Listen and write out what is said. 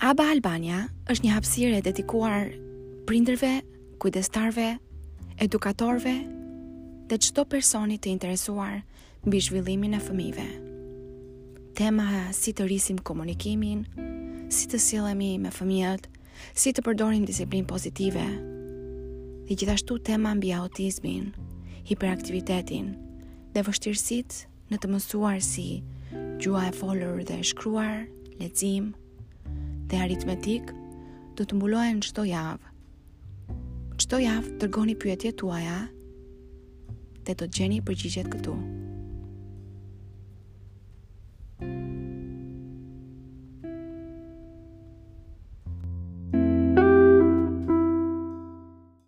Aba Albania është një hapësirë e dedikuar prindërve, kujdestarëve, edukatorëve dhe çdo personi të interesuar mbi zhvillimin e fëmijëve. Tema si të rrisim komunikimin, si të sillemi me fëmijët, si të përdorim disiplinë pozitive. Dhe gjithashtu tema mbi autizmin, hiperaktivitetin dhe vështirësitë në të mësuar si gjuha e folur dhe e shkruar, lexim dhe aritmetikë do të mbulohen çdo javë. Çdo javë dërgoni pyetjet tuaja dhe do të gjeni përgjigjet këtu.